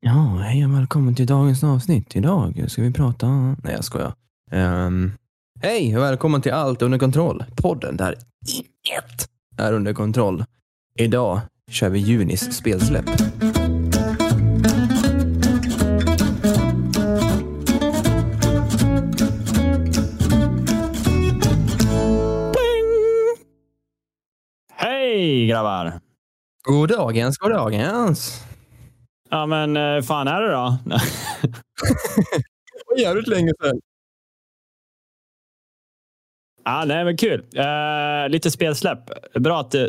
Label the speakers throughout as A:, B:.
A: Ja, hej och välkommen till dagens avsnitt. Idag ska vi prata... Nej, jag skojar. Um, hej och välkommen till Allt under kontroll. Podden där inget är under kontroll. Idag kör vi Junis spelsläpp.
B: Hej grabbar!
A: God dagens, god dagens.
B: Ja, men eh, fan är det då?
A: Det var jävligt länge sedan.
B: Ja, nej, men kul. Uh, lite spelsläpp. Bra att uh,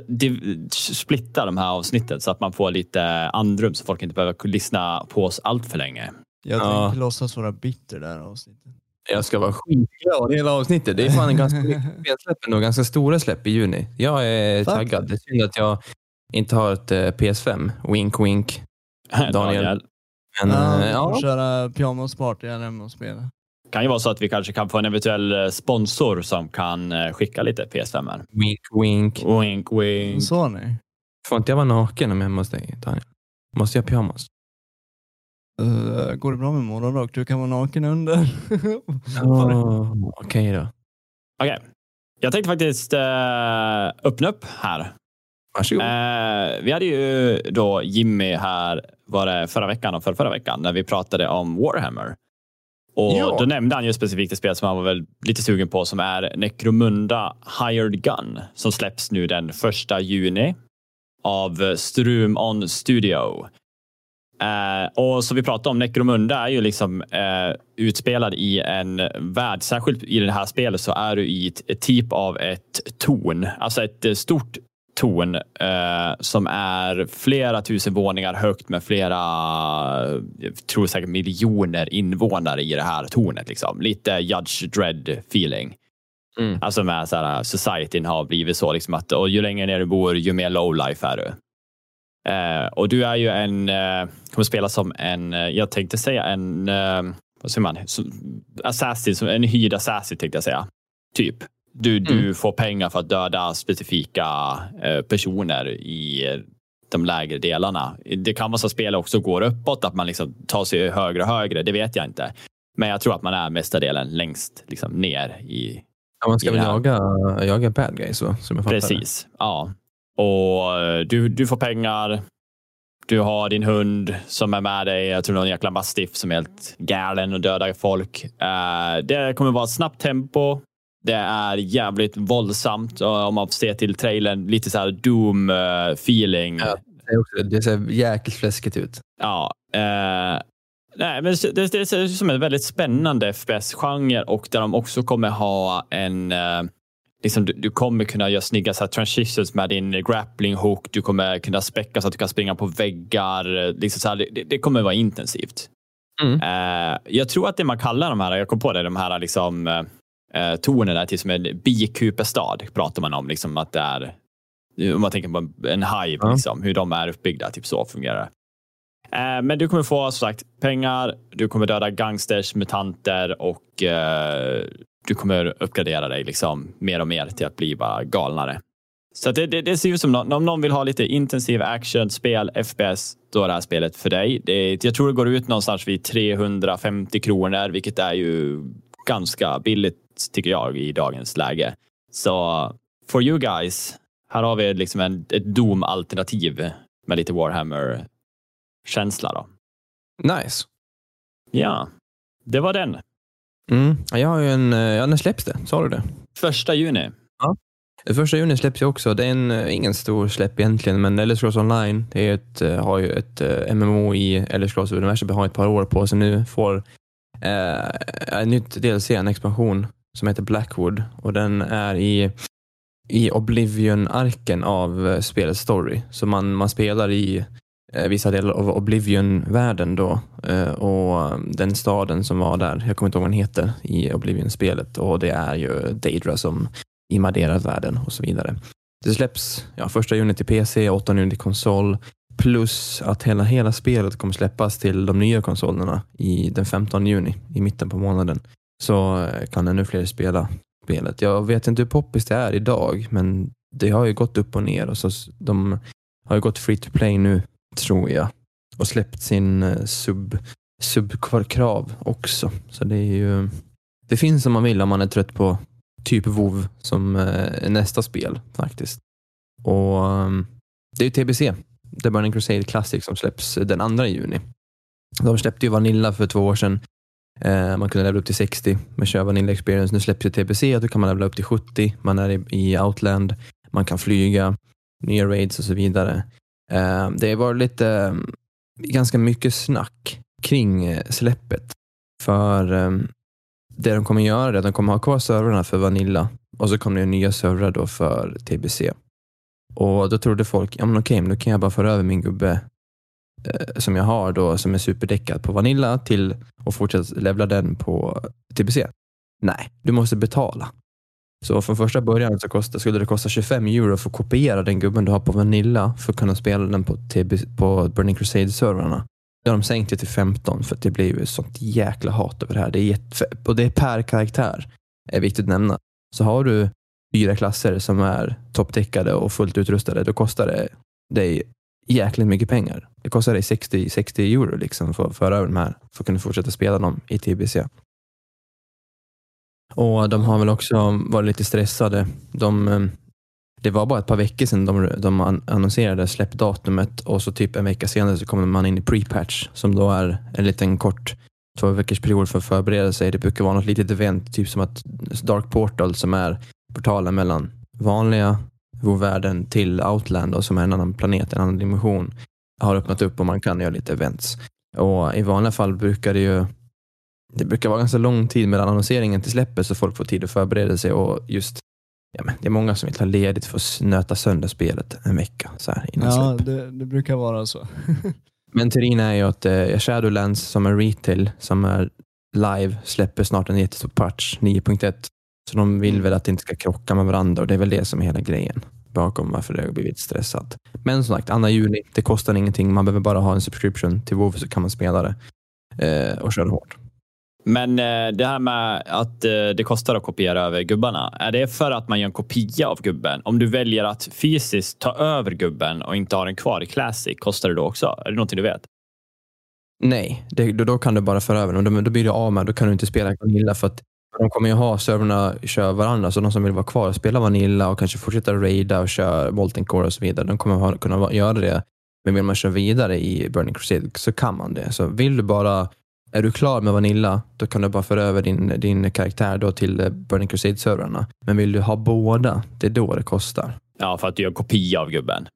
B: splitta de här avsnitten så att man får lite andrum så folk inte behöver lyssna på oss allt för länge.
C: Jag tänkte ja. låtsas vara bitter där avsnittet.
A: Jag ska vara skitglad hela avsnittet. Det är fan en ganska spelsläpp och ganska stora släpp i juni. Jag är Fuck. taggad. Det är synd att jag inte har ett uh, PS5. Wink wink. Daniel.
C: Men, ja, äh, ja. köra pyjamasparty här hemma och spela.
B: kan ju vara så att vi kanske kan få en eventuell eh, sponsor som kan eh, skicka lite PS5. -er.
A: Wink, wink.
B: Wink, wink.
C: Så ni?
A: Får inte jag vara naken om jag är hemma hos dig, Daniel? Måste jag ha pyjamas?
C: Uh, går det bra med morgonrock? Du kan vara naken under.
A: oh, Okej okay då.
B: Okej. Okay. Jag tänkte faktiskt uh, öppna upp här
A: Varsågod.
B: Eh, vi hade ju då Jimmy här var det förra veckan och för förra veckan när vi pratade om Warhammer. Och ja. Då nämnde han ju specifikt ett spel som han var väl lite sugen på som är Necromunda Hired Gun som släpps nu den första juni av Strum On Studio. Uh, och som vi pratade om, Necromunda är ju liksom uh, utspelad i en värld. Särskilt i det här spelet så är du i ett, ett typ av ett torn, alltså ett stort torn eh, som är flera tusen våningar högt med flera, jag tror säkert miljoner invånare i det här tornet. Liksom. Lite Judge Dredd feeling. Mm. Alltså med så här, societyn har blivit så liksom att och ju längre ner du bor, ju mer low life är du. Eh, och du är ju en, eh, kommer spela som en, eh, jag tänkte säga en, eh, vad säger man, assassin, en hyrd assassin tänkte jag säga. Typ. Du, mm. du får pengar för att döda specifika eh, personer i de lägre delarna. Det kan vara så att spelet också går uppåt, att man liksom tar sig högre och högre. Det vet jag inte. Men jag tror att man är mestadelen längst liksom, ner i...
A: Ja, man ska väl jaga, jaga bad guys, som jag
B: Precis. Det. Ja. Och eh, du, du får pengar. Du har din hund som är med dig. Jag tror någon jäkla mastiff som är helt galen och dödar folk. Det kommer vara ett snabbt tempo. Det är jävligt våldsamt om man ser till trailern. Lite så här Doom-feeling. Ja,
A: det ser jäkligt fläskigt ut.
B: Ja. Eh, nej, men det, det ser ut som en väldigt spännande FPS-genre och där de också kommer ha en eh, Liksom, du, du, kommer kunna göra snygga så här, transitions med din grappling hook. Du kommer kunna späcka så att du kan springa på väggar. Liksom så här, det, det, kommer vara intensivt. Mm. Uh, jag tror att det man kallar de här, jag kom på det, de här liksom, uh, eh, tornen är till som en bikupestad pratar man om. Liksom, att det är, om man tänker på en, hive, ja. liksom, hur de är uppbyggda. Typ så fungerar det. Eh, men du kommer få som sagt pengar, du kommer döda gangsters, mutanter och eh, du kommer uppgradera dig liksom, mer och mer till att bli bara galnare. Så det, det, det, ser ut som någon, om någon vill ha lite intensiv action, spel, FPS, då är det här spelet för dig. Det, jag tror det går ut någonstans vid 350 kronor, vilket är ju ganska billigt tycker jag i dagens läge. Så for you guys, här har vi liksom en, ett Doom-alternativ med lite Warhammer-känsla. Då.
A: Nice.
B: Ja, det var den.
A: Mm. Jag har ju en, ja när släpps det? Sa du det?
B: Första juni.
A: Ja. Första juni släpps ju också. Det är en, ingen stor släpp egentligen, men Elder Scrolls Online det är ett, har ju ett MMO i Elder Scrolls universum har ett par år på sig nu. Får uh, en nytt DLC, en expansion som heter Blackwood och den är i, i Oblivion-arken av eh, spelets story. Så man, man spelar i eh, vissa delar av Oblivion-världen då eh, och den staden som var där, jag kommer inte ihåg vad den heter i Oblivion-spelet och det är ju Daedra som invaderar världen och så vidare. Det släpps ja, första juni till PC, 8 juni till konsol plus att hela, hela spelet kommer släppas till de nya konsolerna i den 15 juni i mitten på månaden så eh, kan ännu fler spela spelet. Jag vet inte hur poppis det är idag, men det har ju gått upp och ner. Och så de har ju gått free to play nu, tror jag. och släppt sin eh, sub, subkrav också. Så det är ju, det finns om man vill om man är trött på typ WoW som eh, nästa spel faktiskt. Och ehm, det är ju TBC, The Burning Crusade Classic som släpps den 2 juni. De släppte ju Vanilla för två år sedan. Eh, man kunde levla upp till 60 med kör Vanilla Experience. Nu släpps ju TBC och då kan man levla upp till 70. Man är i Outland, man kan flyga, nya raids och så vidare. Eh, det var lite, eh, ganska mycket snack kring eh, släppet. För eh, det de kommer göra är att de kommer ha kvar servrarna för Vanilla och så kommer det nya servrar då för TBC. Och då trodde folk, ja men okej, men då kan jag bara föra över min gubbe eh, som jag har då som är superdäckad på Vanilla till och fortsätta levla den på TBC. Nej, du måste betala. Så från första början så kostade, skulle det kosta 25 euro för att kopiera den gubben du har på Vanilla för att kunna spela den på, TB, på Burning Crusade-servrarna. Det har de sänkt det till 15 för att det blir sånt jäkla hat över det här. Det är och det är per karaktär, är viktigt att nämna. Så har du fyra klasser som är topptäckade och fullt utrustade, då kostar det dig jäkligt mycket pengar. Det kostar dig 60, 60 euro liksom för att föra över de här för att kunna fortsätta spela dem i TBC. Och de har väl också varit lite stressade. De, eh, det var bara ett par veckor sedan de, de annonserade släppdatumet och så typ en vecka senare så kommer man in i pre-patch som då är en liten kort två veckors period för att förbereda sig. Det brukar vara något litet event, typ som att Dark Portal som är portalen mellan vanliga världen till Outland som är en annan planet, en annan dimension har öppnat upp och man kan göra lite events. Och I vanliga fall brukar det ju det brukar vara ganska lång tid mellan annonseringen till släppet så folk får tid att förbereda sig och just ja, men det är många som vill ta ledigt för att nöta sönder spelet en vecka så här innan
C: ja, släpp. Det, det brukar vara så.
A: men teorin är ju att eh, Shadowlands som är retail, som är live, släpper snart en jättestor patch, 9.1 så de vill mm. väl att det inte ska krocka med varandra och det är väl det som är hela grejen bakom varför det har blivit stressat. Men som sagt, 2 juni, det kostar ingenting. Man behöver bara ha en subscription till WoW så kan man spela det eh, och köra hårt.
B: Men eh, det här med att eh, det kostar att kopiera över gubbarna, är det för att man gör en kopia av gubben? Om du väljer att fysiskt ta över gubben och inte ha den kvar i Classic, kostar det då också? Är det någonting du vet?
A: Nej, det, då, då, kan du bara föra över den. Då, då blir du av med Då kan du inte spela Vanilla för att de kommer ju ha servrarna köra varandra, så de som vill vara kvar och spela Vanilla och kanske fortsätta raida och köra Molten Core och så vidare, de kommer ha, kunna göra det. Men vill man köra vidare i Burning Crusade så kan man det. Så vill du bara, är du klar med Vanilla, då kan du bara föra över din, din karaktär då till eh, Burning Crusade-servrarna. Men vill du ha båda, det är då det kostar.
B: Ja, för att du gör kopia av gubben.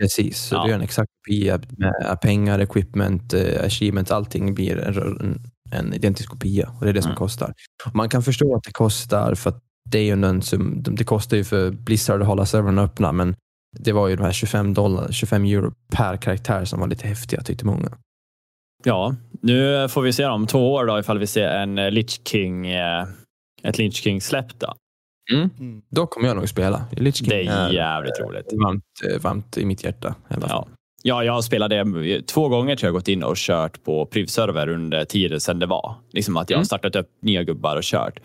A: Precis, så ja. du gör en exakt kopia med pengar, equipment, uh, achievements, allting blir en, en identisk kopia och det är det som mm. kostar. Man kan förstå att det kostar för att det är ju en sum, det kostar ju för Blizzard att hålla servrarna öppna men det var ju de här 25, dollar, 25 euro per karaktär som var lite häftiga tyckte många.
B: Ja, nu får vi se om två år då ifall vi ser en Lich King, eh, ett Lich King släpp då.
A: Mm. Mm. Då kommer jag nog spela. Lich King
B: det är jävligt är roligt.
A: Varmt, eh, varmt i mitt hjärta.
B: Ja. Ja, jag spelade två gånger tror jag gått in och kört på privserver under tiden sedan det var. Liksom att jag har mm. startat upp nya gubbar och kört.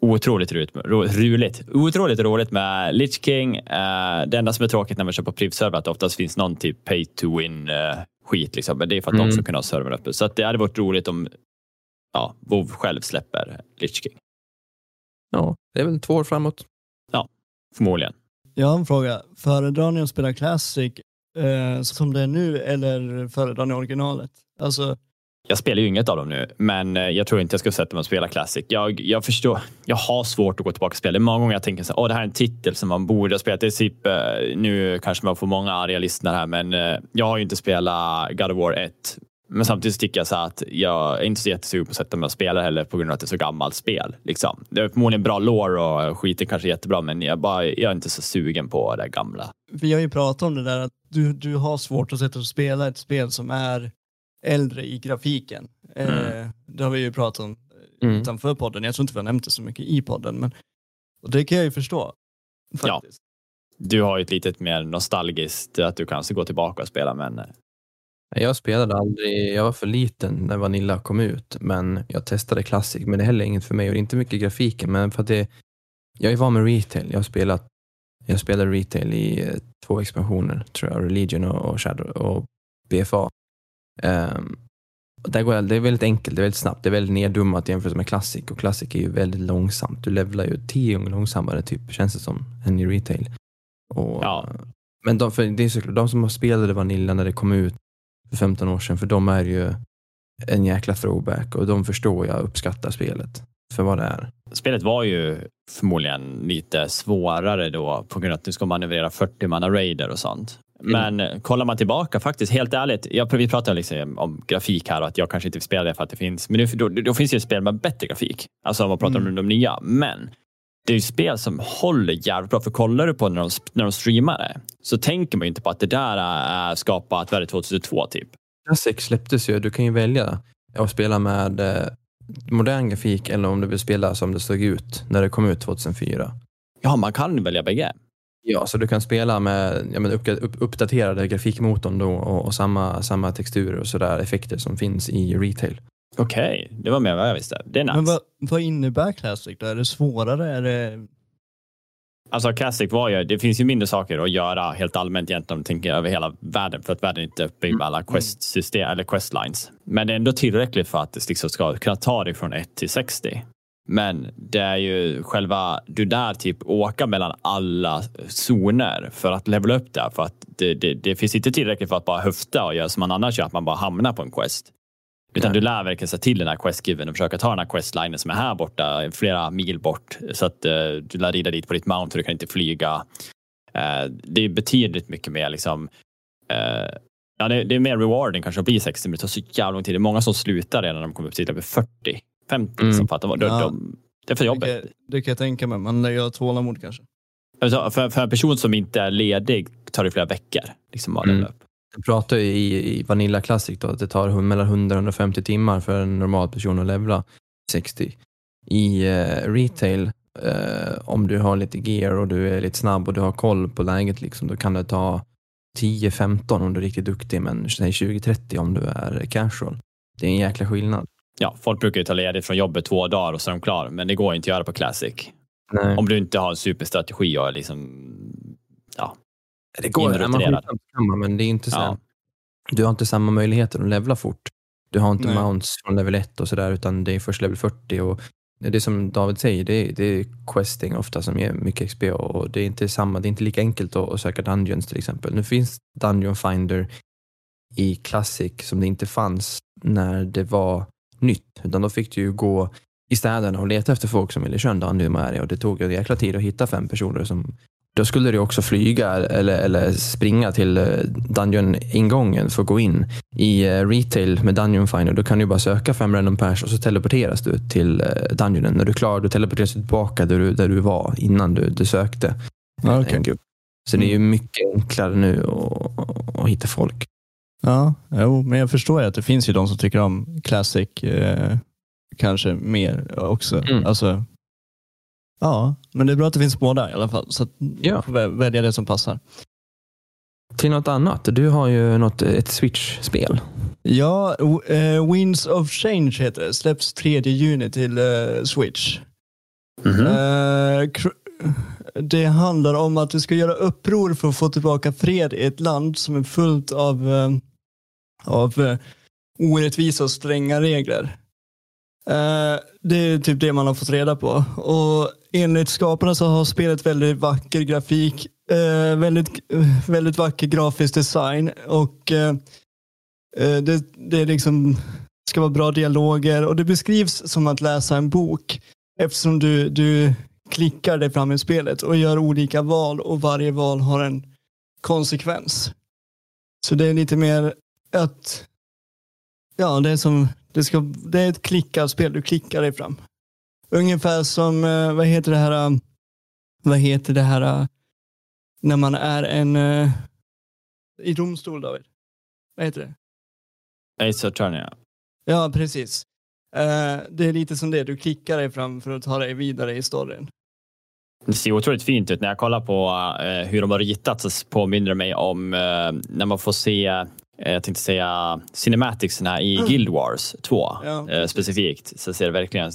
B: Otroligt roligt, roligt, otroligt roligt med Lich King. Uh, det enda som är tråkigt när man kör på privserver är att det oftast finns någon typ pay to win uh, skit. Liksom. Men det är för att mm. de ska kunna ha servern uppe. Så att det hade varit roligt om ja, WoW själv släpper Lich King.
A: Ja, det är väl två år framåt.
B: Ja, förmodligen.
C: Jag har en fråga. Föredrar ni att spela Classic eh, som det är nu eller föredrar ni originalet? Alltså...
B: Jag spelar ju inget av dem nu, men eh, jag tror inte jag ska sätta mig och spela Classic. Jag, jag förstår, jag har svårt att gå tillbaka och spela. Det är många gånger jag tänker så här, det här är en titel som man borde ha spelat. Det är typ, eh, nu kanske man får många arga lyssnare här, men eh, jag har ju inte spelat God of War 1 men samtidigt tycker jag så att jag är inte så jättesugen på att sätta mig och spela heller på grund av att det är så gammalt spel. Liksom. Det är förmodligen bra lore och skiten kanske är jättebra, men jag, bara, jag är inte så sugen på det gamla.
C: Vi har ju pratat om det där att du, du har svårt att sätta och spela ett spel som är äldre i grafiken. Mm. Eh, det har vi ju pratat om mm. utanför podden. Jag tror inte vi har nämnt det så mycket i podden, men och det kan jag ju förstå. Faktiskt.
B: Ja. Du har ju ett litet mer nostalgiskt, att du kanske går tillbaka och spelar, men eh,
A: jag spelade aldrig, jag var för liten när Vanilla kom ut, men jag testade Classic, men det är heller inget för mig och inte mycket grafiken, men för att det, jag är van med retail. Jag har spelat, jag spelade retail i eh, två expansioner, tror jag, Religion och, Shadow och BFA. Um, där går, det är väldigt enkelt, det är väldigt snabbt, det är väldigt neddummat jämfört med Classic och Classic är ju väldigt långsamt. Du levlar ju tio gånger långsammare typ, känns det som, än i retail. Och, ja. Men de, för det är såklart, de som spelade Vanilla när det kom ut för 15 år sedan, för de är ju en jäkla throwback och de förstår jag uppskattar spelet för vad det är.
B: Spelet var ju förmodligen lite svårare då på grund av att du ska manövrera 40 manna raider och sånt. Mm. Men kollar man tillbaka faktiskt, helt ärligt. Jag, vi pratar liksom om grafik här och att jag kanske inte vill spela det för att det finns. Men då, då finns det ju spel med bättre grafik. Alltså om man pratar mm. om de nya. Men det är ju spel som håller jävligt bra. För kollar du på när de, när de streamar det så tänker man ju inte på att det där är skapat, vad 2002 typ.
A: Classic släpptes ju. Du kan ju välja att spela med eh, modern grafik eller om du vill spela som det såg ut när det kom ut 2004.
B: Ja, man kan välja bägge.
A: Ja, så du kan spela med ja, men upp, uppdaterade grafikmotorn då och, och, samma, samma texturer och sådär effekter som finns i retail.
B: Okej, okay, det var mer än vad jag visste. Det är nice.
C: Men vad, vad innebär Classic då? Är det svårare? Är det...
B: Alltså Classic var ju, det finns ju mindre saker att göra helt allmänt egentligen tänker över hela världen för att världen inte är uppbyggd med alla mm. quest-system eller questlines. Men det är ändå tillräckligt för att det liksom ska kunna ta dig från 1 till 60. Men det är ju själva, du där typ åka mellan alla zoner för att levela upp det. För att det, det, det finns inte tillräckligt för att bara höfta och göra som man annars gör, att man bara hamnar på en quest. Utan Nej. du lär verkligen sig till den här questgiven och försöka ta den här questlinen som är här borta, flera mil bort. Så att uh, du lär rida dit på ditt mount och du kan inte flyga. Uh, det är betydligt mycket mer liksom uh, Ja, det, det, är mer rewarding kanske att bli 60 minuter. Det tar så jävla lång tid. Det är många som slutar redan när de kommer upp till typ 40. 50 mm. liksom, för att de, de, ja. de, det är för jobbigt.
C: Det, det kan jag tänka mig. Man lär ju ha tålamod kanske.
B: Alltså, för, för en person som inte är ledig tar det flera veckor. Liksom, att
A: mm. upp. Jag pratar ju i, i Vanilla Classic då, att det tar mellan 100 och 150 timmar för en normal person att levla 60. I uh, retail, uh, om du har lite gear och du är lite snabb och du har koll på läget, liksom, då kan det ta 10-15 om du är riktigt duktig, men säg 20-30 om du är casual. Det är en jäkla skillnad.
B: Ja, folk brukar ju ta ledigt från jobbet två dagar och så är de klara, men det går inte att göra på Classic.
A: Nej.
B: Om du inte har en superstrategi och liksom, ja,
A: det går, man men det är inte så ja. Du har inte samma möjligheter att levla fort. Du har inte Nej. mounts från level 1 och sådär, utan det är först level 40. Och det är som David säger, det är, det är questing ofta som ger mycket XP och det är inte samma, det är inte lika enkelt att, att söka dungeons till exempel. Nu finns Dungeon Finder i Classic som det inte fanns när det var nytt, utan då fick du ju gå i städerna och leta efter folk som ville köra en dungeon med dig och det tog en jäkla tid att hitta fem personer som då skulle du också flyga eller, eller springa till eh, Dungeon-ingången för att gå in. I eh, retail med Dungeon Finder, då kan du bara söka fem random pers och så teleporteras du till eh, Dungeonen. När du är klar, då teleporteras du tillbaka där du, där du var innan du, du sökte
C: ah, okay.
A: Så det är ju mm. mycket enklare nu att, att hitta folk.
C: Ja, jo, men jag förstår ju att det finns ju de som tycker om Classic eh, kanske mer också. Mm. Alltså, Ja, men det är bra att det finns båda i alla fall. Så ja. får välja det som passar.
A: Till något annat. Du har ju något, ett Switch-spel.
C: Ja, uh, Winds of Change heter det. Släpps 3 juni till uh, Switch. Mm -hmm. uh, det handlar om att du ska göra uppror för att få tillbaka fred i ett land som är fullt av, av orättvisa och stränga regler. det är typ det man har fått reda på. Och enligt skaparna så har spelet väldigt vacker grafik, eh, väldigt, väldigt vacker grafisk design och eh, eh det, det liksom ska vara bra dialoger och det beskrivs som att läsa en bok eftersom du, du klickar dig fram i spelet och gör olika val och varje val har en konsekvens. Så det är lite mer att ja, det är som det, ska, det är ett klickarspel, du klickar dig fram. Ungefär som, eh, vad heter det här, eh, vad heter det här, eh, när man är en, i domstol David? Vad heter det?
B: Ace Attorney, ja.
C: Ja, precis. Det är lite som det, du klickar dig fram för att ta dig vidare i storyn.
B: Det ser otroligt fint ut. När jag kollar på hur de har ritat så påminner det mig om när man får se jag tänkte säga cinematicserna i mm. Guild Wars 2 ja, specifikt så ser det verkligen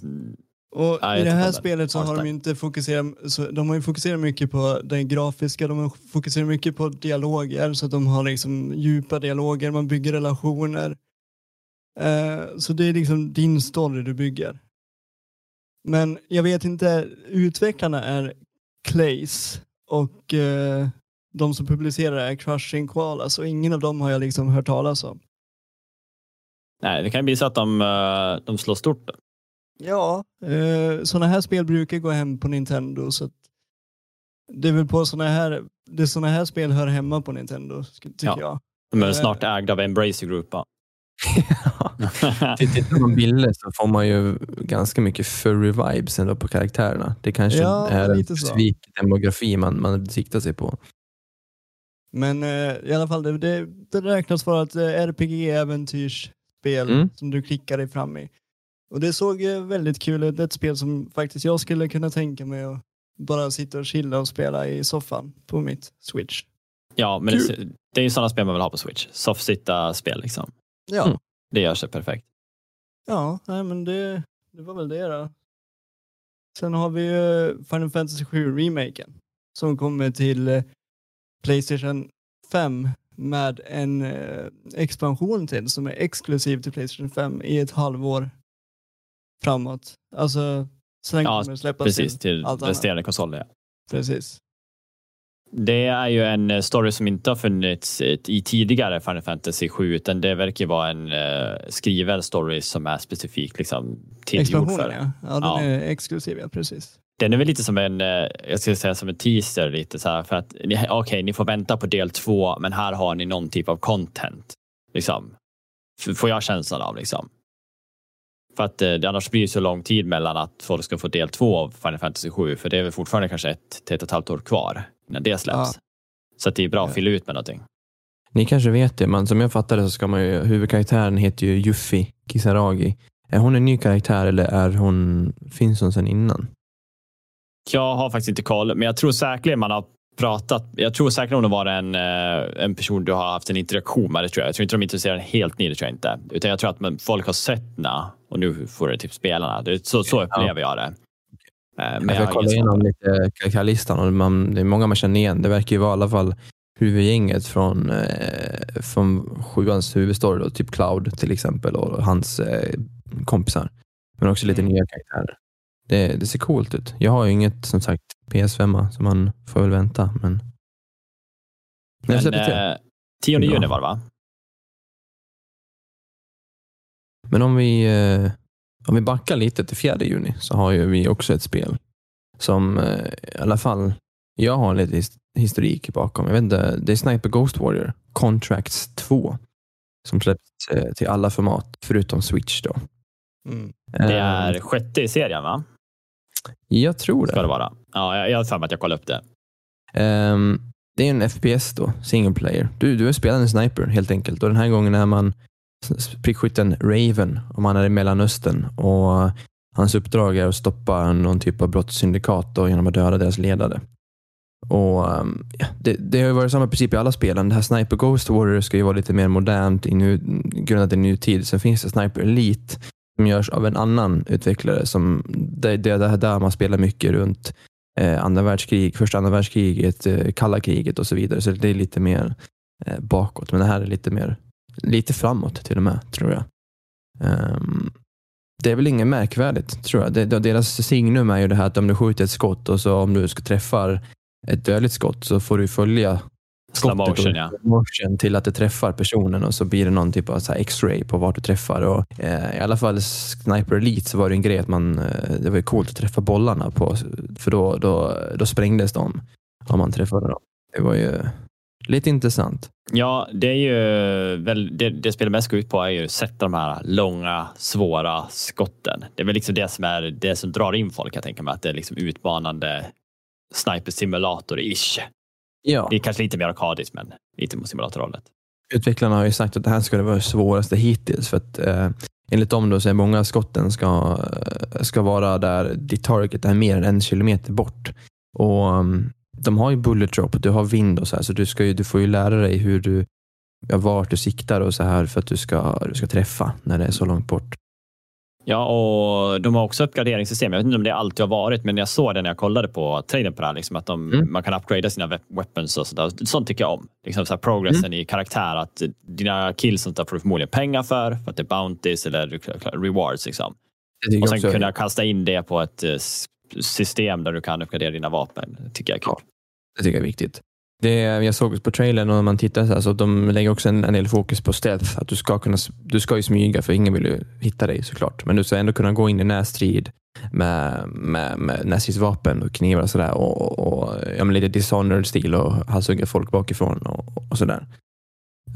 C: och ja, I det här spelet så har de inte fokuserat, så de har ju fokuserat mycket på det grafiska, de har fokuserat mycket på dialoger så att de har liksom djupa dialoger, man bygger relationer Uh, så det är liksom din story du bygger. Men jag vet inte, utvecklarna är Clays och uh, de som publicerar är Crushing Koala, så ingen av dem har jag liksom hört talas om.
B: Nej, det kan bli så att de, uh, de slår stort.
C: Ja, uh, sådana här spel brukar gå hem på Nintendo, så det är väl på sådana här, det sådana här spel hör hemma på Nintendo, tycker ja. jag.
B: De är snart ägda av Embracer Group. Ja.
A: Tittar man bilder så får man ju ganska mycket furry vibes ändå på karaktärerna. Det kanske ja, är en specifik demografi man, man siktar sig på.
C: Men eh, i alla fall, det, det, det räknas vara ett eh, RPG-äventyrsspel mm. som du klickar dig fram i. Och det såg eh, väldigt kul ut. Ett spel som faktiskt jag skulle kunna tänka mig att bara sitta och chilla och spela i soffan på mitt Switch.
B: Ja, men det, det, är ju sådana spel man vill ha på Switch. Soffsitta-spel liksom.
C: Ja. Mm.
B: Det gör sig perfekt.
C: Ja, nej, men det, det var väl det då. Sen har vi ju Final Fantasy 7 remaken som kommer till eh, Playstation 5 med en eh, expansion till som är exklusiv till Playstation 5 i ett halvår framåt. Alltså, sen ja, kommer det släppas
B: precis, till, till resterande konsoler. Ja.
C: Precis.
B: Det är ju en eh, story som inte har funnits i tidigare Final Fantasy 7 utan det verkar vara en uh, skriven story som är specifik liksom, tillgjord för.
C: Ja. ja, den ja. är exklusiv, ja precis.
B: Den är väl lite som en, jag skulle säga som en teaser lite så här för att okej, okay, ni får vänta på del två, men här har ni någon typ av content. Liksom. Får jag känslan av liksom. För att eh, det annars blir det så lång tid mellan att folk ska få del två av Final Fantasy 7, för det är väl fortfarande kanske ett till ett och ett halvt år kvar när det släpps. Ja. Så det är bra att fylla ut med någonting.
A: Ni kanske vet det, men som jag fattar det så ska man ju, huvudkaraktären heter ju Yuffie Kisaragi. Är hon en ny karaktär eller är hon, finns hon sedan innan?
B: Jag har faktiskt inte koll, men jag tror säkerligen man har pratat. Jag tror säkert hon har varit en, eh, en person du har haft en interaktion med. Det tror jag. jag tror inte de är intresserade helt ny, det tror jag inte. Utan jag tror att man, folk har sett na och nu får det typ spelarna. Det, så, så upplever jag det.
A: Eh, men jag, jag kollar igenom lite karaktärlistan och man, det är många man känner igen. Det verkar ju vara i alla fall huvudgänget från, eh, från sjuans huvudstory, då, typ Cloud till exempel och hans eh, kompisar. Men också lite mm. nya karaktärer. Det, det, ser coolt ut. Jag har ju inget som sagt PS5 så man får väl vänta. Men,
B: men eh, 10 juni var det va?
A: Men om vi eh, om vi backar lite till 4 juni så har ju vi också ett spel som eh, i alla fall jag har lite historik bakom. Jag vet inte, det är Sniper Ghost Warrior Contracts 2 som släpps eh, till alla format förutom Switch. Då.
B: Mm. Det är sjätte i serien va?
A: Jag tror det.
B: Ska det vara. Ja, jag har för mig att jag kollade upp det.
A: Um, det är en FPS då, single player. Du, du är spelande sniper helt enkelt och den här gången är man prickskytten Raven och man är i Mellanöstern och hans uppdrag är att stoppa någon typ av brottssyndikat genom att döda deras ledare. Och um, ja, det, det, har varit samma princip i alla spelen. Det här Sniper Ghost Warrior ska ju vara lite mer modernt, i nu, grundat i nutid. Sen finns det Sniper Elite som görs av en annan utvecklare. Som, det, det, det där man spelar mycket runt eh, andra världskrig, första andra världskriget, eh, kalla kriget och så vidare. Så det är lite mer eh, bakåt. Men det här är lite mer lite framåt till och med, tror jag. Um, det är väl inget märkvärdigt, tror jag. Det, deras signum är ju det här att om du skjuter ett skott och så om du ska träffa ett dödligt skott så får du följa
B: skottet motion, ja.
A: motion till att det träffar personen och så blir det någon typ av X-ray på vart du träffar. Och, eh, I alla fall Sniper Elite så var det en grej att man, eh, det var coolt att träffa bollarna på, för då, då, då sprängdes de om man träffade dem. Det var ju lite intressant.
B: Ja, det är ju väl det, det spelet mest går ut på är ju att sätta de här långa, svåra skotten. Det är väl liksom det som är det som drar in folk. Jag tänker mig att det är liksom utmanande sniper simulator-ish.
A: Ja.
B: Det är kanske lite mer arkadiskt, men lite mot simulatorhållet.
A: Utvecklarna har ju sagt att det här ska vara det svåraste hittills för att eh, enligt dem då så är många skotten ska, ska vara där ditt target är mer än en kilometer bort. Och um, de har ju bullet drop, du har vind och så här, så du, ska ju, du får ju lära dig hur du, ja, vart du siktar och så här för att du ska, du ska träffa när det är så långt bort.
B: Ja, och de har också uppgraderingssystem. Jag vet inte om det alltid har varit, men jag såg det när jag kollade på traden på det här, liksom, att de, mm. man kan upgradea sina weapons och sådär. Sånt tycker jag om. Liksom, så här, progressen mm. i karaktär, att dina kills sånt där får du förmodligen pengar för, för att det är bounties eller rewards. Liksom. Och sen kunna kasta in det på ett eh, system där du kan uppgradera dina vapen. Tycker jag är kul. Ja,
A: det tycker jag är viktigt. Det, jag såg på trailern och när man tittar så, här, så de lägger också en, en del fokus på stealth. Att du ska, kunna, du ska ju smyga för ingen vill ju hitta dig såklart. Men du ska ändå kunna gå in i närstrid med, med, med närstridsvapen och knivar och sådär. Och, och, och ja, lite dishonored-stil och halshugga folk bakifrån och, och sådär.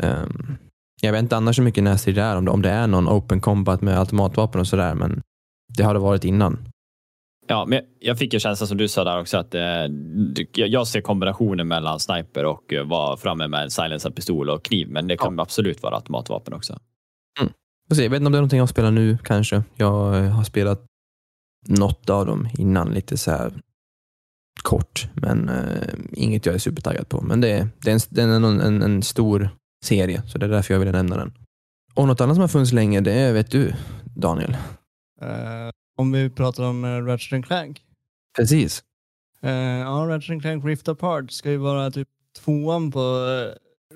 A: Um, jag vet inte annars hur mycket närstrid det är, om det, om det är någon open combat med automatvapen och sådär, men det har det varit innan.
B: Ja, men jag fick ju känslan som du sa där också att eh, jag ser kombinationen mellan sniper och eh, vara framme med en silencer pistol och kniv, men det kan ja. absolut vara automatvapen också.
A: Mm. Jag vet inte om det är någonting jag spelar nu kanske. Jag eh, har spelat något av dem innan lite så här kort, men eh, inget jag är supertaggad på. Men det, det är, en, det är en, en, en, stor serie, så det är därför jag ville nämna den. Och något annat som har funnits länge, det är, vet du, Daniel?
C: Uh, om vi pratar om uh, Ratchet Clank.
A: Precis.
C: Uh, ja, Ratchet Clank Rift Apart ska ju vara typ tvåan på uh,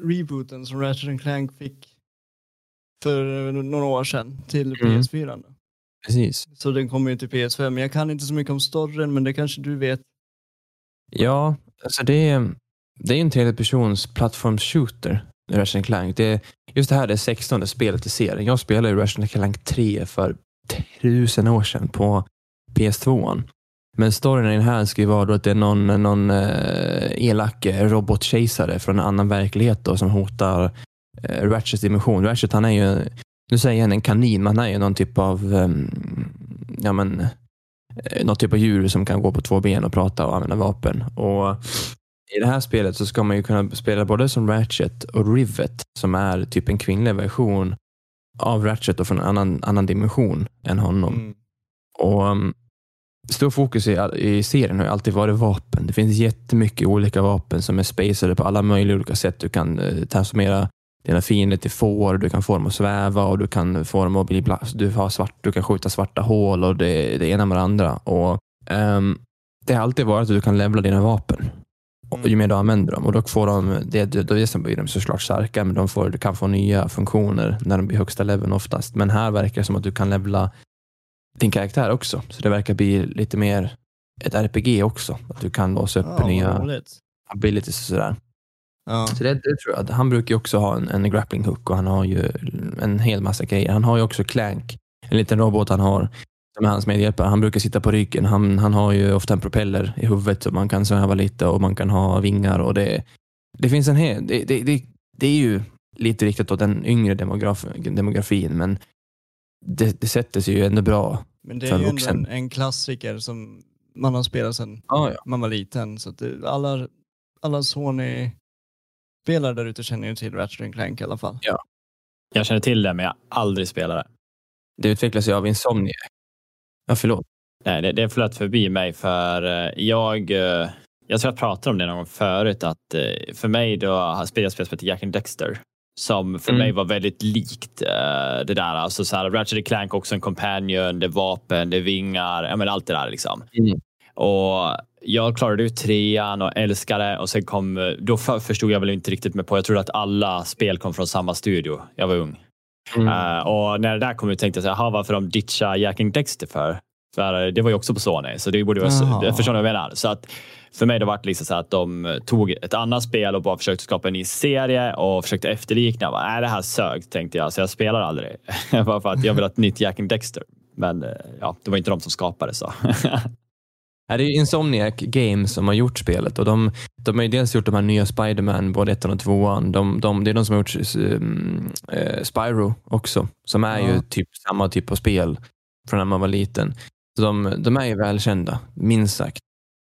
C: rebooten som Ratchet Clank fick för några år sedan till mm. PS4.
A: Precis.
C: Så den kommer ju till PS5. Jag kan inte så mycket om storyn, men det kanske du vet?
A: Ja, alltså det är, det är en tredjepersons plattforms-shooter, Ratchet Clank. Det är, just det här är det 16 spelet i serien. Jag spelade i Ratchet Clank 3 för tusen år sedan på PS2. Men storyn i den här ska ju vara då att det är någon, någon eh, elak eh, robotkejsare från en annan verklighet då, som hotar eh, Ratchets dimension. Ratchet han är ju, nu säger jag en kanin, men han är ju någon typ av eh, ja, men, eh, något typ av djur som kan gå på två ben och prata och använda vapen. Och I det här spelet så ska man ju kunna spela både som Ratchet och Rivet som är typ en kvinnlig version av Ratchet och från en annan, annan dimension än honom. Mm. Och um, Stor fokus i, i serien har alltid varit vapen. Det finns jättemycket olika vapen som är spacade på alla möjliga olika sätt. Du kan eh, transformera dina fiender till får, du kan få dem att sväva och du kan få dem att bli du, har svart, du kan skjuta svarta hål och det, det ena med det andra. Och, um, det har alltid varit att du kan levla dina vapen och ju mer du använder dem. Och då får de, det, då blir de såklart starka, men de får, kan få nya funktioner när de blir högsta leveln oftast. Men här verkar det som att du kan levla din karaktär också. Så det verkar bli lite mer ett RPG också. Att du kan låsa upp ja, nya roligt. abilities och sådär. Ja. Så det, det, tror jag. Han brukar ju också ha en, en grappling hook och han har ju en hel massa grejer. Han har ju också Clank, en liten robot han har som är hans medhjälpare. Han brukar sitta på ryggen. Han, han har ju ofta en propeller i huvudet så man kan sväva lite och man kan ha vingar. och Det, det finns en hel... Det, det, det, det är ju lite riktat åt den yngre demograf, demografin, men det, det sätter sig ju ändå bra
C: Men det är ju en, en klassiker som man har spelat sedan ah, ja. man var liten. Så det, alla, alla Sony-spelare där ute känner ju till Ratchet Clank i alla fall.
B: Ja. Jag känner till det, men jag har aldrig spelat det.
A: Det utvecklas ju av Insomniac Ja, förlåt.
B: Nej, det, det flöt förbi mig för eh, jag, eh, jag tror jag pratade om det någon gång förut, att eh, för mig då spelade jag spel som heter Jack and Dexter som för mm. mig var väldigt likt det där. Alltså så här, Ratchet Clank också en companion, det är vapen, det är vingar, ja, men allt det där. Liksom. Mm. Och jag klarade ut trean och älskade och sen kom, då förstod jag väl inte riktigt med på, jag trodde att alla spel kom från samma studio. Jag var ung. Mm. Uh, och när det där kom ut tänkte jag, så här, varför de ditchar Jack and Dexter för? För det var ju också på Sony, så det borde vara, jag förstår vad jag menar. Så att för mig det var det liksom så att de tog ett annat spel och bara försökte skapa en ny serie och försökte efterlikna. Bara, äh, det här sög, tänkte jag, så jag spelar aldrig. bara för att jag vill ha ett nytt Jack and Dexter. Men eh, ja, det var inte de som skapade så.
A: Det är Insomniac Games som har gjort spelet och de, de har ju dels gjort de här nya Spiderman, både ettan och tvåan. De, de, det är de som har gjort uh, Spyro också, som är ja. ju typ samma typ av spel från när man var liten. Så de, de är ju välkända, minst sagt.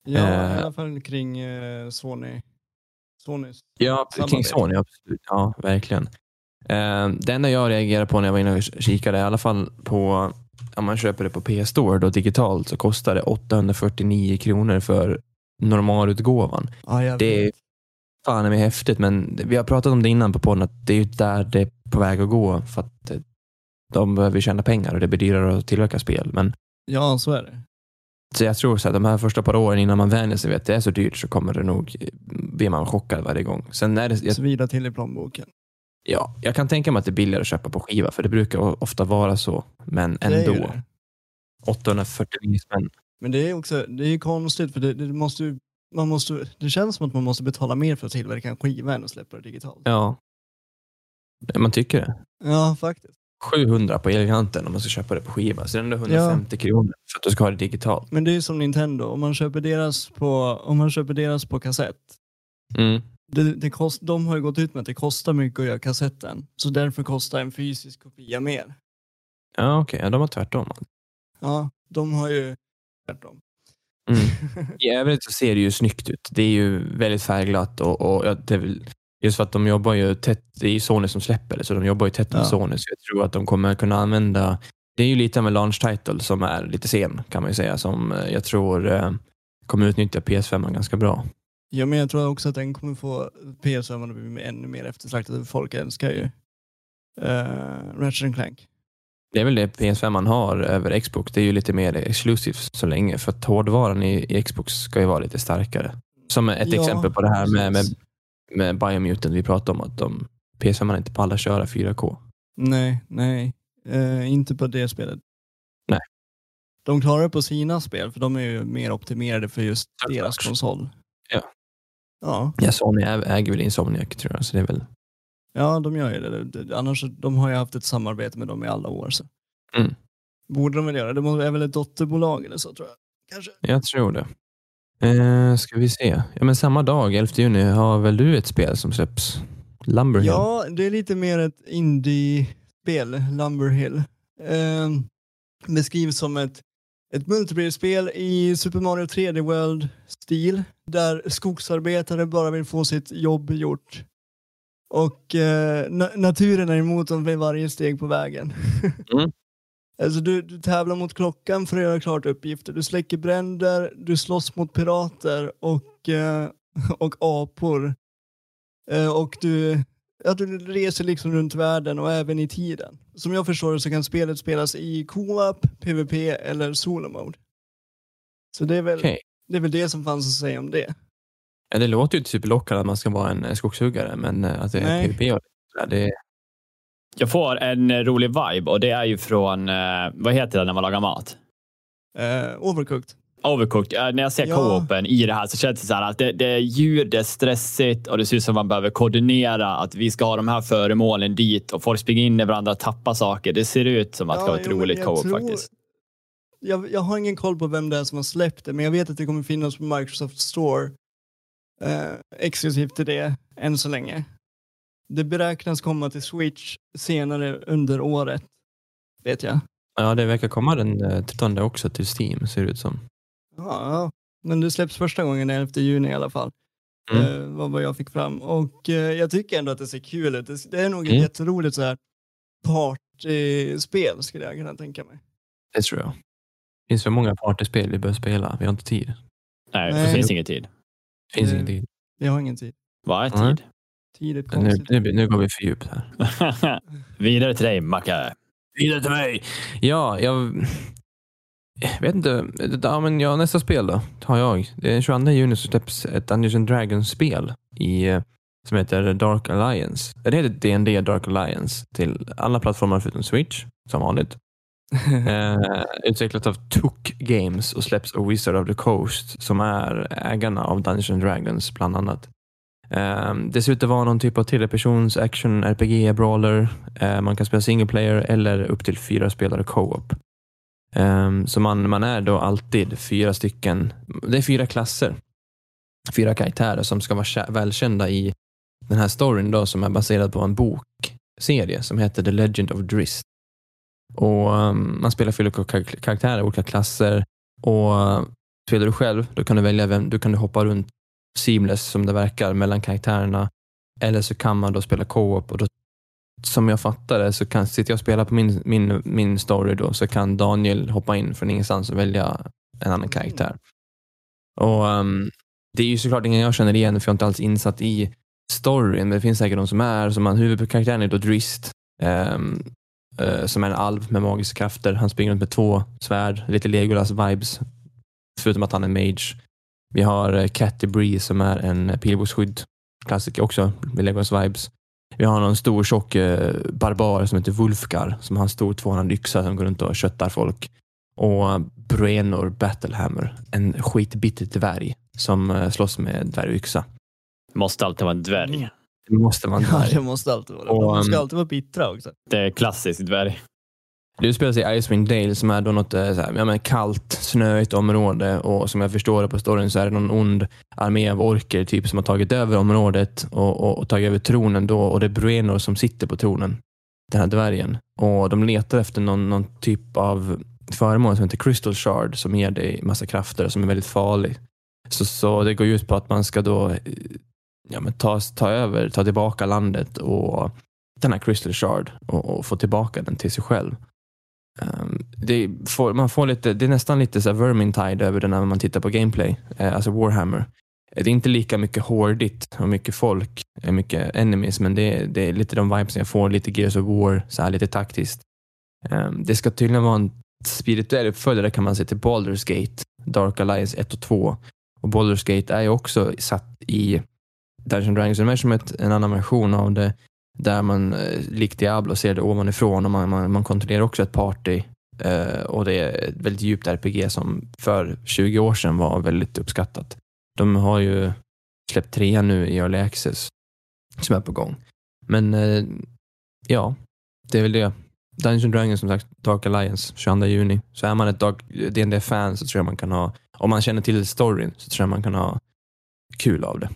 C: Ja, uh, i alla fall kring uh, Sony. Sonys
A: ja, kring Sony, absolut. Ja, verkligen. Uh, det enda jag reagerade på när jag var inne och kikade, i alla fall på om man köper det på PS Store då, digitalt så kostar det 849 kronor för normalutgåvan.
C: Ja,
A: det är fan är häftigt, men vi har pratat om det innan på podden att det är ju där det är på väg att gå. För att de behöver tjäna pengar och det blir dyrare att tillverka spel. Men
C: ja, så är det.
A: Så jag tror så att de här första par åren innan man vänjer sig vid att det är så dyrt så kommer det nog bli man chockad varje gång. Sen är det, jag,
C: Svida till i plånboken.
A: Ja, jag kan tänka mig att det är billigare att köpa på skiva för det brukar ofta vara så. Men ändå. Det 849 spänn.
C: Men det är också det är konstigt för det, det, måste, man måste, det känns som att man måste betala mer för att tillverka en skiva än att släppa det digitalt.
A: Ja, man tycker det.
C: Ja, faktiskt.
A: 700 på Elgiganten om man ska köpa det på skiva. Så det är ändå 150 ja. kronor för att du ska ha det digitalt.
C: Men det är som Nintendo, om man köper deras på, om man köper deras på kassett.
A: Mm.
C: Det, det kost, de har ju gått ut med att det kostar mycket att göra kassetten. Så därför kostar en fysisk kopia mer.
A: Ja okej, okay. ja, de har tvärtom.
C: Ja, de har ju tvärtom.
A: Mm. I övrigt så ser det ju snyggt ut. Det är ju väldigt färgglatt och, och väl Just för att de jobbar ju tätt, det är ju Sony som släpper det, så de jobbar ju tätt med ja. Sony. Så jag tror att de kommer kunna använda, det är ju lite av en launch title som är lite sen kan man ju säga, som eh, jag tror eh, kommer utnyttja PS5 ganska bra.
C: Ja, men jag tror också att den kommer få PS5 att bli ännu mer eftertraktad. Folk älskar ju uh, Ratchet Clank.
A: Det är väl det PS5 man har över Xbox. Det är ju lite mer exklusivt så länge, för att hårdvaran i, i Xbox ska ju vara lite starkare. Som ett ja, exempel på det här med, med med Biomutant vi pratade om, att de, PS5 man inte pallar köra 4K.
C: Nej, nej. Eh, inte på det spelet.
A: Nej.
C: De klarar det på sina spel, för de är ju mer optimerade för just deras konsol.
A: Ja.
C: Ja,
A: Sony äger väl Insomniac tror jag, så det är väl...
C: Ja, de gör ju det. Annars, de har ju haft ett samarbete med dem i alla år. Så.
A: Mm.
C: Borde de väl göra. Det är väl ett dotterbolag eller så tror jag. Kanske.
A: Jag tror det. Eh, ska vi se. Ja, men samma dag, 11 juni, har väl du ett spel som släpps? Lumberhill?
C: Ja, det är lite mer ett indie-spel, Lumberhill. Eh, beskrivs som ett, ett multiplayer-spel i Super Mario 3D World-stil, där skogsarbetare bara vill få sitt jobb gjort. Och eh, na naturen är emot dem vid varje steg på vägen.
A: mm.
C: Alltså du, du tävlar mot klockan för att göra klart uppgifter. Du släcker bränder, du slåss mot pirater och, eh, och apor. Eh, och du, ja, du reser liksom runt världen och även i tiden. Som jag förstår det så kan spelet spelas i co-op, PVP eller solo mode. Så det är, väl, okay. det är väl det som fanns att säga om det.
A: Ja, det låter ju typ lockande att man ska vara en skogshuggare, men eh, att det är Nej. PVP och det,
B: jag får en rolig vibe och det är ju från, eh, vad heter det när man lagar mat?
C: Uh, overcooked.
B: Overcooked. Uh, när jag ser ja. co-open i det här så känns det så här att det, det är ljud, det är stressigt och det ser ut som att man behöver koordinera att vi ska ha de här föremålen dit och folk springer in i varandra och tappar saker. Det ser ut som att ja, det ska vara ett roligt co-op tror... faktiskt.
C: Jag, jag, har ingen koll på vem det är som har släppt det, men jag vet att det kommer finnas på Microsoft Store eh, exklusivt till det än så länge. Det beräknas komma till Switch senare under året, vet jag.
A: Ja, det verkar komma den 13 eh, också till Steam, ser det ut som.
C: Ja, men det släpps första gången den 11 juni i alla fall. Mm. Eh, vad, vad jag fick fram. Och eh, jag tycker ändå att det ser kul ut. Det, det är nog mm. ett jätteroligt så här partyspel skulle jag kunna tänka mig.
A: Det tror jag. Det finns för många partyspel vi bör spela. Vi har inte tid.
B: Nej, Nej. det finns ingen tid.
A: Det finns ingen tid.
C: Vi har ingen tid.
B: Vad är tid? Mm.
C: Tidigt
A: nu, nu, nu går vi för djupt
B: här. Vidare till dig, Macke.
A: Vidare till mig. Ja, jag vet inte. Ja, men ja, nästa spel då, tar jag. Den 22 juni så släpps ett Dungeons Dragons-spel i, eh, som heter Dark Alliance. Det heter D&D Dark Alliance till alla plattformar förutom Switch, som vanligt. eh, utvecklat av Took Games och släpps av Wizard of the Coast som är ägarna av Dungeons Dragons bland annat. Um, det ser ut att vara någon typ av tredjepersons action RPG brawler. Uh, man kan spela single player eller upp till fyra spelare co-op. Um, så man, man är då alltid fyra stycken. Det är fyra klasser. Fyra karaktärer som ska vara välkända i den här storyn då som är baserad på en bokserie som heter The Legend of Drist. Och um, Man spelar fyra karaktärer, olika klasser och spelar du själv, då kan du välja vem, du kan hoppa runt seamless som det verkar mellan karaktärerna. Eller så kan man då spela co-op och då, som jag fattar det så kan, sitter jag och spelar på min, min, min story då så kan Daniel hoppa in från ingenstans och välja en annan karaktär. Och um, Det är ju såklart ingen jag känner igen för jag är inte alls insatt i storyn, men det finns säkert de som är. Som man, huvudkaraktären är då Drist. Um, eh, som är en alv med magiska krafter. Han springer runt med två svärd, lite Legolas-vibes, förutom att han är mage. Vi har eh, Catty Bree som är en pilbågsskydd, klassiker också, med Legolas-vibes. Vi har någon stor tjock eh, barbar som heter Wulfgar som har en stor tvåhandad yxa som går runt och köttar folk. Och Bruenor Battlehammer, en skitbitter dvärg som eh, slåss med dvärgyxa.
B: Måste alltid vara en dvärg.
A: Det måste dvärg.
C: Ja, det måste alltid vara det. De ska um, alltid vara bittra också.
B: Det är klassiskt dvärg.
A: Det utspelar sig i Icewind Dale som är då något eh, så här, ja, men kallt, snöigt område och som jag förstår det på storyn så är det någon ond armé av orker typ som har tagit över området och, och, och tagit över tronen då och det är Bruenor som sitter på tronen. Den här dvärgen. Och de letar efter någon, någon typ av föremål som heter Crystal Shard som ger dig massa krafter och som är väldigt farlig. Så, så det går ut på att man ska då eh, ja, men ta, ta över, ta tillbaka landet och den här Crystal Shard och, och få tillbaka den till sig själv. Um, det, får, man får lite, det är nästan lite så Vermintide över det när man tittar på gameplay, eh, alltså Warhammer. Eh, det är inte lika mycket hårdigt och mycket folk, eh, mycket enemies, men det, det är lite de vibes jag får, lite Gears of War, så här lite taktiskt. Um, det ska tydligen vara en spirituell uppföljare kan man säga till Baldur's Gate, Dark Alliance 1 och 2. Och Baldur's Gate är ju också satt i Dungeons Dragons Universum, en annan version av det, där man eh, likt Diablo ser det ovanifrån och man, man, man kontrollerar också ett party. Eh, och det är ett väldigt djupt RPG som för 20 år sedan var väldigt uppskattat. De har ju släppt trean nu i Early Access som är på gång. Men eh, ja, det är väl det. Dungeons Dragons som sagt, Dark Alliance 22 juni. Så är man ett dd fan så tror jag man kan ha, om man känner till storyn, så tror jag man kan ha kul av det.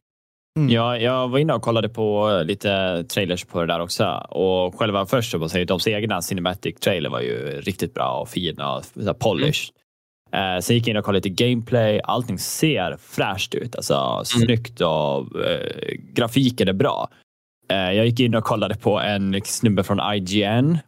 B: Mm. Ja, jag var inne och kollade på lite trailers på det där också och själva först så säga, deras egna cinematic trailer var ju riktigt bra och fin och polished. Mm. Eh, sen gick jag in och kollade lite gameplay. Allting ser fräscht ut, alltså mm. snyggt och eh, grafiken är bra. Eh, jag gick in och kollade på en snubbe från IGN.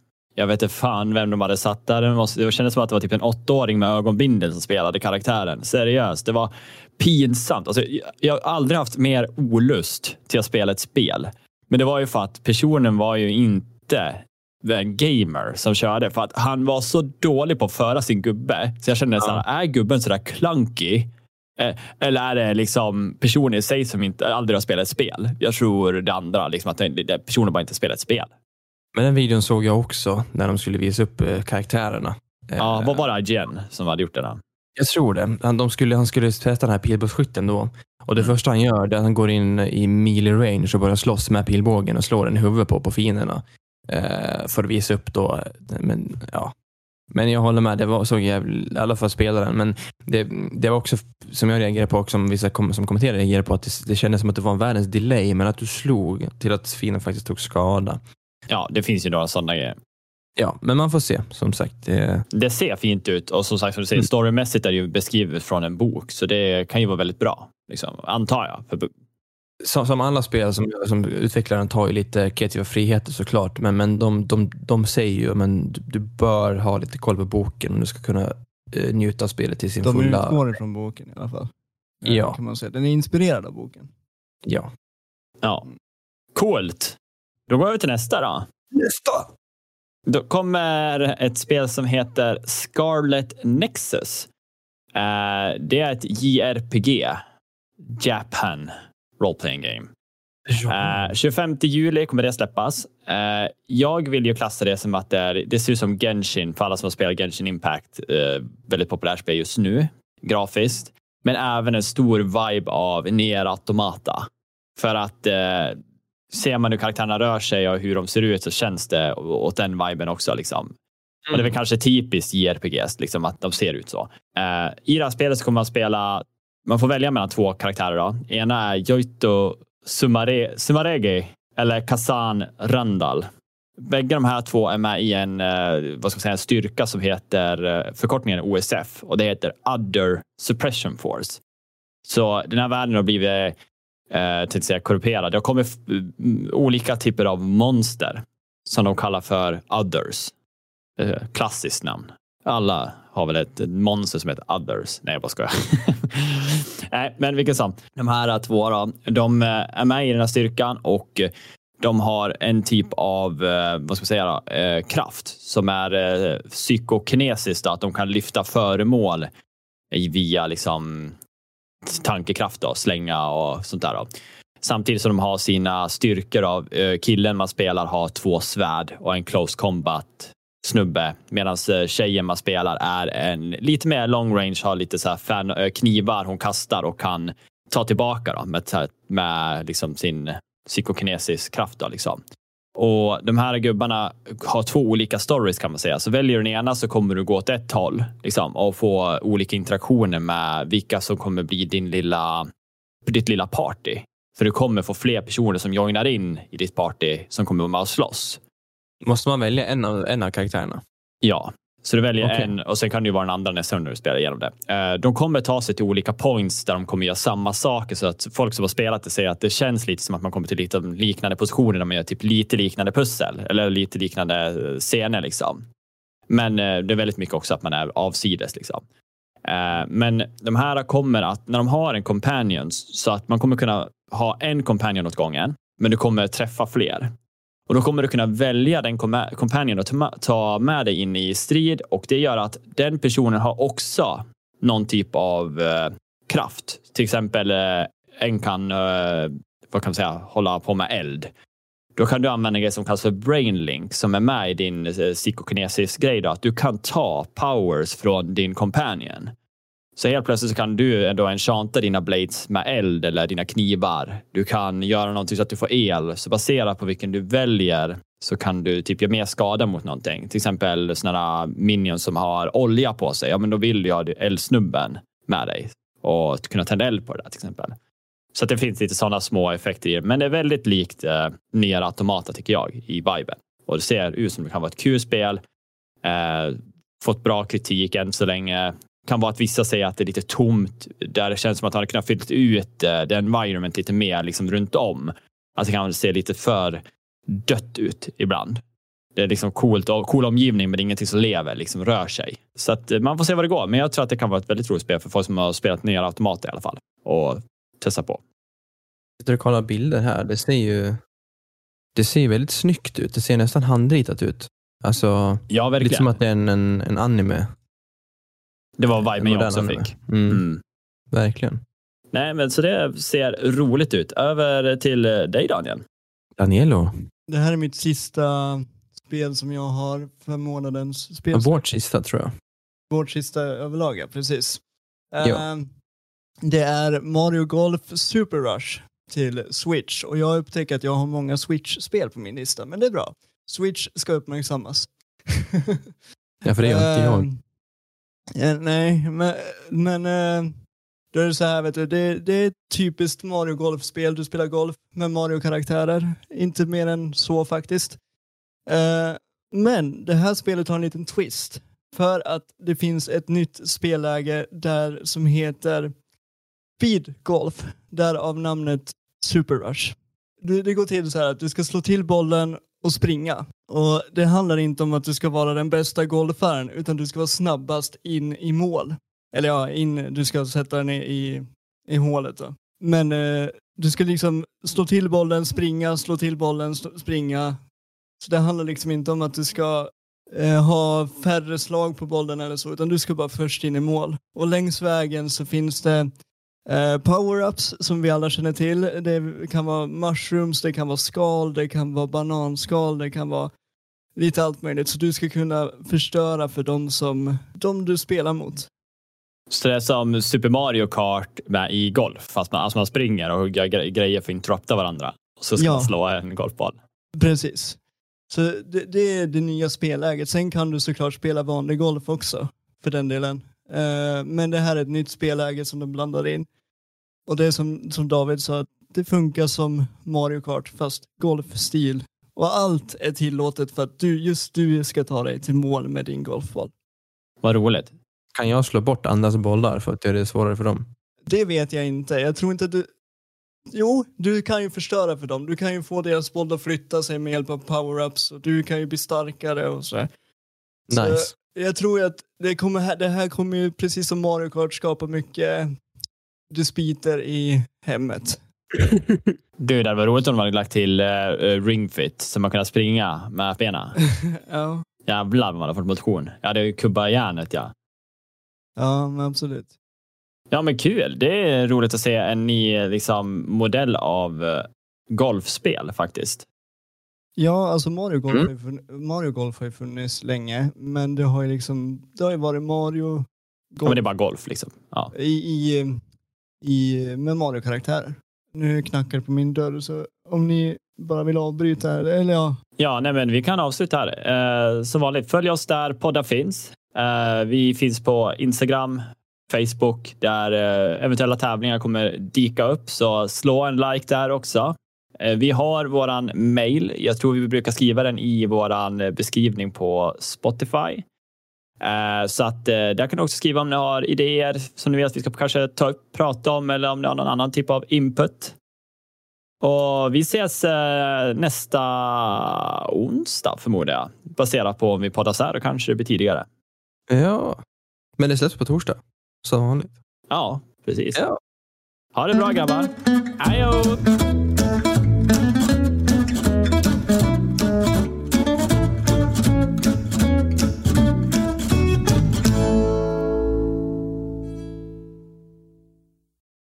B: Jag vet inte fan vem de hade satt där. Det, måste, det kändes som att det var typ en åttaåring med ögonbindel som spelade karaktären. Seriöst, det var pinsamt. Alltså, jag har aldrig haft mer olust till att spela ett spel. Men det var ju för att personen var ju inte en gamer som körde. För att han var så dålig på att föra sin gubbe. Så jag kände ja. så här, är gubben sådär clunky? Eh, eller är det liksom personen i sig som inte, aldrig har spelat ett spel? Jag tror det andra, liksom att personen bara inte spelat ett spel.
A: Men den videon såg jag också när de skulle visa upp eh, karaktärerna.
B: Ja, vad var det IGN som hade gjort det? Då?
A: Jag tror det. Han, de skulle, han skulle testa den här pilbågsskytten då. Och det mm. första han gör är att han går in i melee range och börjar slåss med pilbågen och slår den i huvudet på, på fienderna. Eh, för att visa upp då. Men, ja. men jag håller med, det var så jävligt, i alla fall spelaren. Men det, det var också, som jag reagerade på, och som vissa kom, som kommenterade reagerade på, att det, det kändes som att det var en världens delay, men att du slog till att fienden faktiskt tog skada.
B: Ja, det finns ju några sådana grejer.
A: Ja, men man får se. Som sagt.
B: Det, det ser fint ut och som sagt, som du säger, mm. storymässigt är det ju beskrivet från en bok, så det kan ju vara väldigt bra. Liksom, antar jag. För...
A: Som, som alla spel som, som utvecklaren tar ju lite kreativa friheter såklart, men, men de, de, de säger ju att du, du bör ha lite koll på boken om du ska kunna eh, njuta av spelet till sin
C: de
A: fulla...
C: De utgår ifrån boken i alla fall.
A: Ja.
C: Kan man säga. Den är inspirerad av boken.
A: Ja.
B: Ja. Coolt. Då går vi till nästa då.
A: Nästa!
B: Då kommer ett spel som heter Scarlet Nexus. Uh, det är ett JRPG. Japan Role Playing Game. Uh, eh, 25 juli kommer det släppas. Uh, jag vill ju klassa det som att det, är, det ser ut som Genshin för alla som har spelat Genshin Impact. Uh, väldigt populärt spel just nu, grafiskt. Men även en stor vibe av Nier Automata. För att ser man hur karaktärerna rör sig och hur de ser ut så känns det åt den viben också. Liksom. Mm. Och det är väl mm. kanske typiskt JRPGs, liksom, att de ser ut så. Uh, I det här spelet så kommer man spela, man får välja mellan två karaktärer. Då. Ena är Joito Sumare, Sumarege eller Kazan Randall. Bägge de här två är med i en, uh, vad ska man säga, en styrka som heter uh, förkortningen OSF och det heter Other Suppression Force. Så den här världen har blivit eh, till säga korrumperad. Det har kommit eh, olika typer av monster som de kallar för others. Eh, klassiskt namn. Alla har väl ett monster som heter others. Nej, jag bara skojar. Nej, men vilken som. De här två då, de eh, är med i den här styrkan och de har en typ av eh, vad ska man säga, då, kraft som är psykokinesiskt, att de kan lyfta föremål via liksom, tankekraft, då, slänga och sånt där. Då. Samtidigt som de har sina styrkor av eh, killen man spelar har två svärd och en close combat snubbe medan eh, tjejen man spelar är en lite mer long range, har lite så här fan, eh, knivar hon kastar och kan ta tillbaka då, med, med liksom sin psykokinesis kraft. Då, liksom. Och de här gubbarna har två olika stories kan man säga. Så väljer du den ena så kommer du gå åt ett håll liksom, och få olika interaktioner med vilka som kommer bli din lilla, ditt lilla party. För du kommer få fler personer som joinar in i ditt party som kommer vara med och slåss.
A: Måste man välja en av, en av karaktärerna?
B: Ja, så du väljer okay. en och sen kan det ju vara den andra nästa gång du spelar igenom det. Eh, de kommer ta sig till olika points där de kommer göra samma saker så att folk som har spelat det säger att det känns lite som att man kommer till lite liknande positioner där man gör typ lite liknande pussel eller lite liknande eh, scener liksom. Men eh, det är väldigt mycket också att man är avsides liksom. Men de här kommer att, när de har en companion, så att man kommer kunna ha en companion åt gången, men du kommer träffa fler. Och då kommer du kunna välja den companion och ta med dig in i strid och det gör att den personen har också någon typ av eh, kraft. Till exempel eh, en kan, eh, vad kan man säga, hålla på med eld. Då kan du använda en grej som kallas för brainlink som är med i din eh, psykokinesis grej. Då, att du kan ta powers från din companion. Så helt plötsligt så kan du ändå enchanta dina blades med eld eller dina knivar. Du kan göra någonting så att du får el. Så baserat på vilken du väljer så kan du typ göra mer skada mot någonting. Till exempel sådana minions som har olja på sig. Ja, men då vill du ha eldsnubben med dig och kunna tända eld på det där till exempel. Så det finns lite sådana små effekter i det. Men det är väldigt likt eh, Nier Automata tycker jag i viben. Och det ser ut som det kan vara ett kul spel. Eh, fått bra kritik än så länge kan vara att vissa säger att det är lite tomt, där det känns som att han hade kunnat fylla ut eh, det environment lite mer liksom runt om. Att det kan se lite för dött ut ibland. Det är liksom coolt cool omgivning, men det är ingenting som lever, liksom rör sig. Så att eh, man får se vad det går. Men jag tror att det kan vara ett väldigt roligt spel för folk som har spelat nya automater i alla fall och testa på.
A: Sitter och kollar bilder här. Det ser ju det ser väldigt snyggt ut. Det ser nästan handritat ut. Alltså,
B: ja, verkligen.
A: lite som att det är en, en, en anime.
B: Det var viben jag också fick.
A: Mm. Mm. Verkligen.
B: Nej, men så det ser roligt ut. Över till dig Daniel.
A: Danielo.
C: Det här är mitt sista spel som jag har för månadens spel.
A: Vårt sista tror jag.
C: Vårt sista överlag, ja. Precis. Uh, det är Mario Golf Super Rush till Switch och jag har upptäckt att jag har många Switch-spel på min lista, men det är bra. Switch ska uppmärksammas.
A: ja, för det gör inte jag.
C: Eh, nej, men, men eh, då är det så här, vet du, det, det är ett typiskt Mario Golf-spel. Du spelar golf med Mario-karaktärer. Inte mer än så faktiskt. Eh, men det här spelet har en liten twist. För att det finns ett nytt spelläge där som heter Speed Golf. Därav namnet Super Rush. Det, det går till så här att du ska slå till bollen och springa. Och Det handlar inte om att du ska vara den bästa golfaren utan du ska vara snabbast in i mål. Eller ja, in, du ska sätta den i, i, i hålet. Då. Men eh, du ska liksom slå till bollen, springa, slå till bollen, slå, springa. Så det handlar liksom inte om att du ska eh, ha färre slag på bollen eller så, utan du ska bara först in i mål. Och längs vägen så finns det Eh, power-ups som vi alla känner till. Det kan vara mushrooms, det kan vara skal, det kan vara bananskal, det kan vara lite allt möjligt. Så du ska kunna förstöra för de som de du spelar mot.
B: Så det är som Super Mario Kart med i golf, fast man, alltså man springer och gör grejer för att interrupta varandra. Och så ska ja. man slå en golfboll.
C: Precis. Så det, det, är det nya spelläget. Sen kan du såklart spela vanlig golf också, för den delen. Uh, men det här är ett nytt spelläge som de blandar in. Och det är som, som David sa, det funkar som Mario Kart fast golfstil. Och allt är tillåtet för att du, just du ska ta dig till mål med din golfboll.
B: Vad roligt.
A: Kan jag slå bort andras bollar för att göra det svårare för dem?
C: Det vet jag inte. Jag tror inte att du... Jo, du kan ju förstöra för dem. Du kan ju få deras boll att flytta sig med hjälp av power-ups och du kan ju bli starkare och så.
A: Nice. Så
C: jag tror att det, kommer, det här kommer ju precis som Mario Kart skapa mycket dispyter i hemmet.
B: du, det var roligt om de hade lagt till uh, ringfit så man kunde springa med benen.
C: ja.
B: Jävlar vad man hade fått motion. Jag hade kubbat järnet ja.
C: Ja, men absolut.
B: Ja, men kul. Det är roligt att se en ny liksom, modell av uh, golfspel faktiskt.
C: Ja, alltså Mario Golf, mm. har Mario Golf har ju funnits länge, men det har ju liksom, det har ju varit Mario Golf.
B: Ja, men det är bara golf liksom. Ja.
C: I, i, i, med Mario-karaktär. Nu knackar det på min dörr, så om ni bara vill avbryta eller ja.
B: Ja, nej, men vi kan avsluta här. Eh, som vanligt, följ oss där poddar finns. Eh, vi finns på Instagram, Facebook, där eh, eventuella tävlingar kommer dyka upp, så slå en like där också. Eh, vi har våran mail. Jag tror vi brukar skriva den i våran eh, beskrivning på Spotify. Eh, så att där kan du också skriva om ni har idéer som ni vill att vi ska kanske ta upp, prata om eller om ni har någon annan typ av input. Och vi ses nästa onsdag förmodar jag. Baserat på om vi poddar så här och kanske det blir tidigare.
A: Ja, men det släpps på torsdag. Som vanligt.
B: Ja, precis. Ja. Ha det bra grabbar. Hej då! thank you.